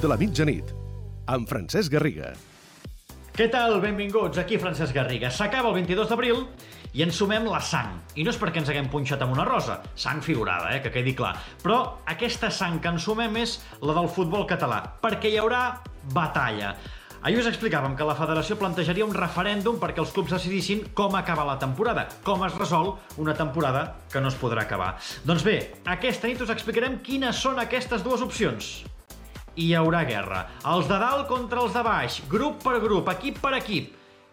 De la Mitjanit, amb Francesc Garriga. Què tal? Benvinguts, aquí Francesc Garriga. S'acaba el 22 d'abril i ens sumem la sang. I no és perquè ens haguem punxat amb una rosa, sang figurada, eh, que quedi clar. Però aquesta sang que ens sumem és la del futbol català, perquè hi haurà batalla. Ahir us explicàvem que la federació plantejaria un referèndum perquè els clubs decidissin com acabar la temporada, com es resol una temporada que no es podrà acabar. Doncs bé, aquesta nit us explicarem quines són aquestes dues opcions. Hi haurà guerra. Els de dalt contra els de baix, grup per grup, equip per equip.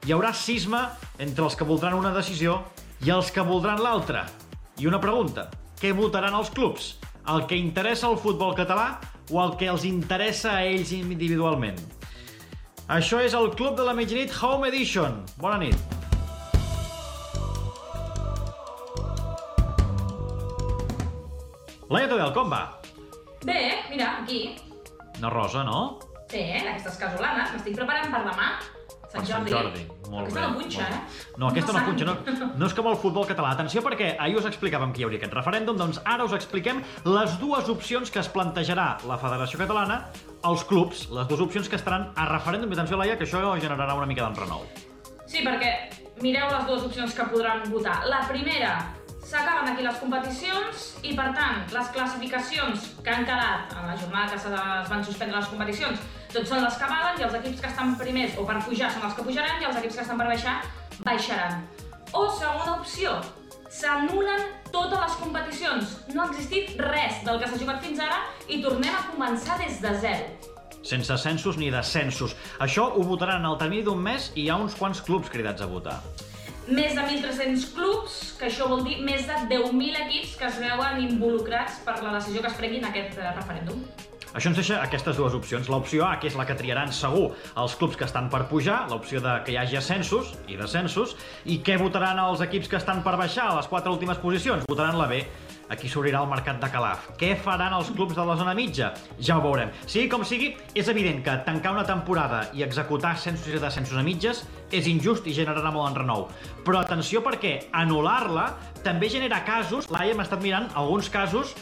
Hi haurà cisma entre els que voldran una decisió i els que voldran l'altra. I una pregunta, què votaran els clubs? El que interessa al futbol català o el que els interessa a ells individualment? Això és el Club de la Mitjanit Home Edition. Bona nit. Laia Todel, com va? Bé, mira, aquí. Una rosa, no? Sí, d'aquestes casolanes. M'estic preparant per demà. Sant Per Sant Jordi. Jordi. Molt aquesta bé. no punxa, eh? No, aquesta no sang. punxa. No, no és com el futbol català. Atenció perquè ahir us explicàvem que hi hauria aquest referèndum, doncs ara us expliquem les dues opcions que es plantejarà la Federació Catalana als clubs, les dues opcions que estaran a referèndum. Atenció, Laia, que això generarà una mica d'enrenou. Sí, perquè mireu les dues opcions que podran votar. La primera, s'acaben aquí les competicions i, per tant, les classificacions que han quedat en la jornada que es van suspendre les competicions, tots són les que valen i els equips que estan primers o per pujar són els que pujaran i els equips que estan per baixar baixaran. O segona opció, s'anulen totes les competicions. No ha existit res del que s'ha jugat fins ara i tornem a començar des de zero. Sense censos ni descensos. Això ho votaran el termini d'un mes i hi ha uns quants clubs cridats a votar. Més de 1.300 clubs, que això vol dir més de 10.000 equips que es veuen involucrats per la decisió que es prengui en aquest eh, referèndum. Això ens deixa aquestes dues opcions. L'opció A, que és la que triaran segur els clubs que estan per pujar, l'opció de que hi hagi ascensos i descensos, i què votaran els equips que estan per baixar a les quatre últimes posicions? Votaran la B. Aquí s'obrirà el mercat de Calaf. Què faran els clubs de la zona mitja? Ja ho veurem. Sigui com sigui, és evident que tancar una temporada i executar ascensos i descensos a mitges és injust i generarà molt enrenou. Però atenció perquè anul·lar-la també genera casos, l'Aia hem estat mirant alguns casos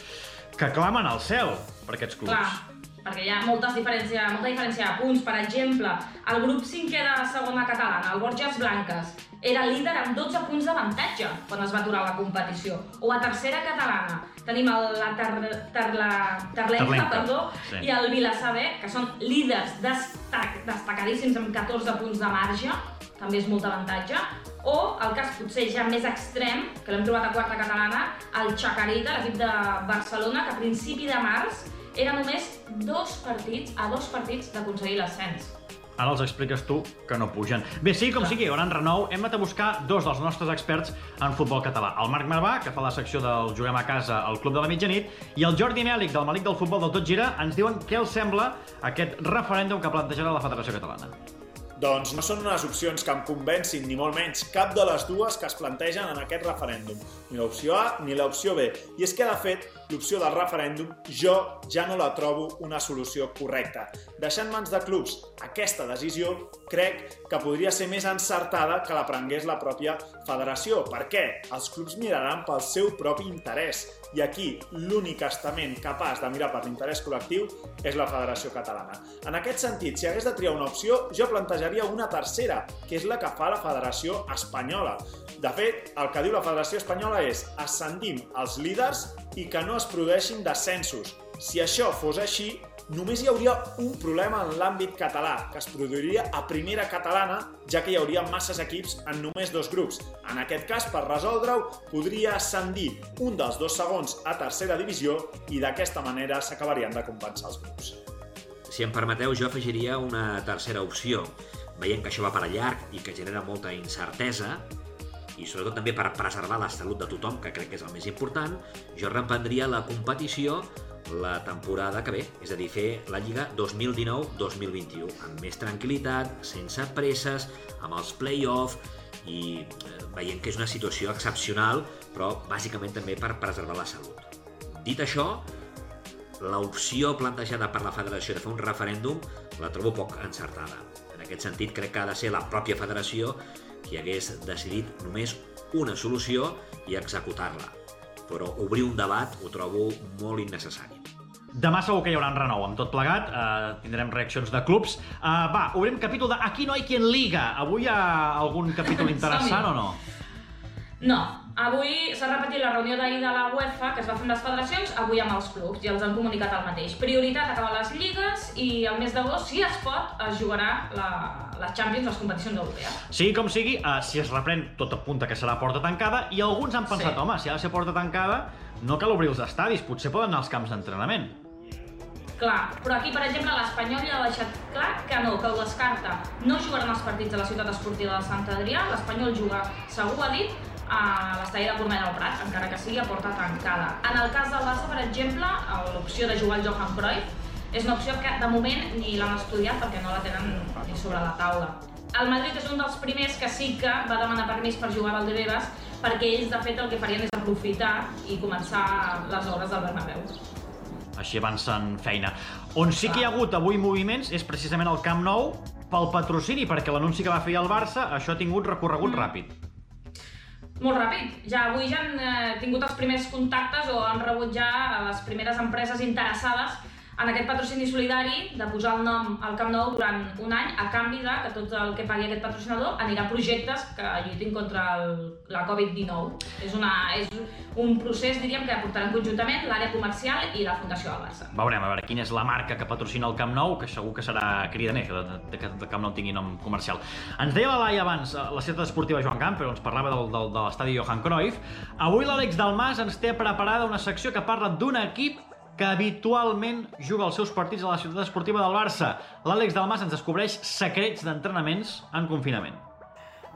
que clamen al cel per aquests clubs. Clar, perquè hi ha moltes diferència, molta diferència de punts. Per exemple, el grup cinquè de la segona catalana, el Borges Blanques, era líder amb 12 punts d'avantatge quan es va aturar la competició. O a tercera catalana tenim el, la ter, ter, la, Terlenca, Terlenca, perdó, sí. i el Vilassar B, que són líders destac, destacadíssims amb 14 punts de marge, també és molt avantatge, o el cas potser ja més extrem, que l'hem trobat a quarta catalana, el Chacarita, l'equip de Barcelona, que a principi de març era només dos partits, a dos partits d'aconseguir l'ascens. Ara els expliques tu que no pugen. Bé, sí, com sigui, gran renou, hem anat a buscar dos dels nostres experts en futbol català. El Marc Marvà, que fa la secció del Juguem a casa al Club de la Mitjanit, i el Jordi Mèlic, del Malic del Futbol del Tot Gira, ens diuen què els sembla aquest referèndum que plantejarà la Federació Catalana. Doncs no són unes opcions que em convencin, ni molt menys, cap de les dues que es plantegen en aquest referèndum. Ni l'opció A ni l'opció B. I és que, de fet, l'opció del referèndum jo ja no la trobo una solució correcta. Deixar en mans de clubs aquesta decisió crec que podria ser més encertada que la prengués la pròpia federació. Per què? Els clubs miraran pel seu propi interès. I aquí l'únic estament capaç de mirar per l'interès col·lectiu és la Federació Catalana. En aquest sentit, si hagués de triar una opció, jo plantejaria una tercera, que és la que fa la Federació Espanyola. De fet, el que diu la Federació Espanyola és ascendim els líders i que no es produeixin descensos. Si això fos així, només hi hauria un problema en l'àmbit català, que es produiria a primera catalana, ja que hi hauria masses equips en només dos grups. En aquest cas, per resoldre-ho, podria ascendir un dels dos segons a tercera divisió i d'aquesta manera s'acabarien de compensar els grups. Si em permeteu, jo afegiria una tercera opció. Veient que això va per a llarg i que genera molta incertesa, i sobretot també per preservar la salut de tothom, que crec que és el més important, jo reprendria la competició la temporada que ve, és a dir, fer la Lliga 2019-2021, amb més tranquil·litat, sense presses, amb els play-off i eh, veient que és una situació excepcional, però bàsicament també per preservar la salut. Dit això, l'opció plantejada per la federació de fer un referèndum la trobo poc encertada. En aquest sentit, crec que ha de ser la pròpia federació qui hagués decidit només una solució i executar-la. Però obrir un debat ho trobo molt innecessari. Demà segur que hi haurà un renou amb tot plegat, uh, tindrem reaccions de clubs. Uh, va, obrim capítol de Aquí no hay quien liga. Avui hi ha algun capítol interessant o no? No, avui s'ha repetit la reunió d'ahir de la UEFA que es va fer amb les federacions, avui amb els clubs, i els han comunicat el mateix. Prioritat acabar les lligues i el mes d'agost, si es pot, es jugarà la, la Champions, les competicions europees. Sí, com sigui, uh, si es reprèn, tot apunta que serà porta tancada, i alguns han pensat, Sí. home, si ha de ser porta tancada, no cal obrir els estadis, potser poden anar als camps d'entrenament. Clar, però aquí, per exemple, l'Espanyol ja ha deixat clar que no, que ho descarta. No jugaran els partits a la ciutat esportiva de Sant Adrià, l'Espanyol juga, segur ha dit, a l'estadi de Cornellà del Prat, encara que sigui a porta tancada. En el cas del Barça, per exemple, l'opció de jugar al Johan Cruyff és una opció que de moment ni l'han estudiat perquè no la tenen ni sobre la taula. El Madrid és un dels primers que sí que va demanar permís per jugar al Valdebebas perquè ells, de fet, el que farien és aprofitar i començar les obres del Bernabéu. Així avancen feina. On sí que hi ha hagut avui moviments és precisament el Camp Nou pel patrocini, perquè l'anunci que va fer el Barça, això ha tingut recorregut ràpid. Molt ràpid. Ja avui ja han eh, tingut els primers contactes o han rebut ja les primeres empreses interessades en aquest patrocini solidari de posar el nom al Camp Nou durant un any a canvi de que tot el que pagui aquest patrocinador anirà a projectes que lluitin contra el, la Covid-19. És, una, és un procés, diríem, que portaran conjuntament l'àrea comercial i la Fundació del Barça. Veurem a veure quina és la marca que patrocina el Camp Nou, que segur que serà de, de que el Camp Nou tingui nom comercial. Ens deia la Laia abans, eh, la ciutat esportiva Joan Camp, però ens parlava del, del, de l'estadi Johan Cruyff. Avui l'Àlex Dalmas ens té preparada una secció que parla d'un equip que habitualment juga els seus partits a la ciutat esportiva del Barça. L'Àlex Dalmas ens descobreix secrets d'entrenaments en confinament.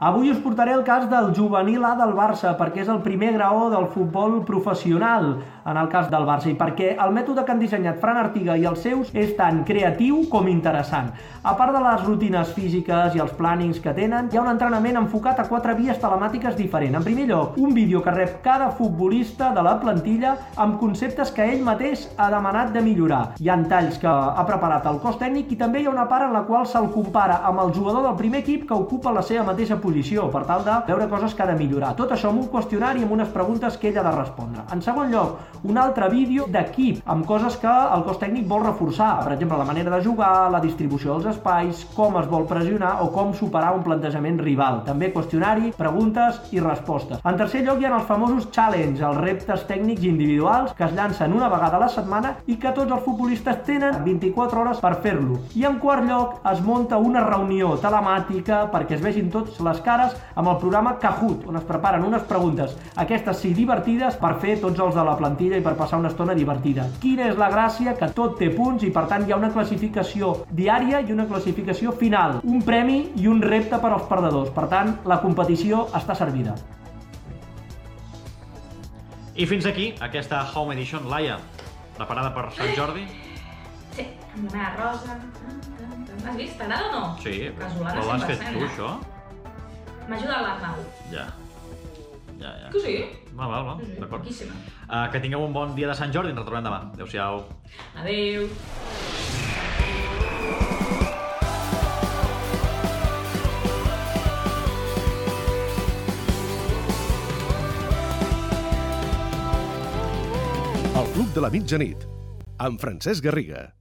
Avui us portaré el cas del juvenil A del Barça, perquè és el primer graó del futbol professional en el cas del Barça i perquè el mètode que han dissenyat Fran Artiga i els seus és tan creatiu com interessant. A part de les rutines físiques i els plànings que tenen, hi ha un entrenament enfocat a quatre vies telemàtiques diferents. En primer lloc, un vídeo que rep cada futbolista de la plantilla amb conceptes que ell mateix ha demanat de millorar. Hi ha talls que ha preparat el cos tècnic i també hi ha una part en la qual se'l compara amb el jugador del primer equip que ocupa la seva mateixa posició, per tal de veure coses que ha de millorar. Tot això amb un qüestionari amb unes preguntes que ell ha de respondre. En segon lloc, un altre vídeo d'equip, amb coses que el cos tècnic vol reforçar. Per exemple, la manera de jugar, la distribució dels espais, com es vol pressionar o com superar un plantejament rival. També qüestionari, preguntes i respostes. En tercer lloc hi ha els famosos challenge, els reptes tècnics individuals que es llancen una vegada a la setmana i que tots els futbolistes tenen 24 hores per fer-lo. I en quart lloc es munta una reunió telemàtica perquè es vegin tots les cares amb el programa Kahoot, on es preparen unes preguntes, aquestes sí divertides, per fer tots els de la plantilla i per passar una estona divertida. Quina és la gràcia? Que tot té punts i per tant hi ha una classificació diària i una classificació final, un premi i un repte per als perdedors. Per tant, la competició està servida. I fins aquí aquesta Home Edition. Laia, preparada per Sant Jordi? Sí, amb la meva rosa. Has vist? T'agrada o no? Sí, Casolana però l'has fet 100%, tu, eh? Això? M'ha ajudat l'Arnau. Ja. Ja, ja. Que sí? Va, va, va, Sí, sí, d'acord. Uh, que tingueu un bon dia de Sant Jordi, ens retrobem demà. Adéu-siau. Adéu. El Club de la Mitjanit, amb Francesc Garriga.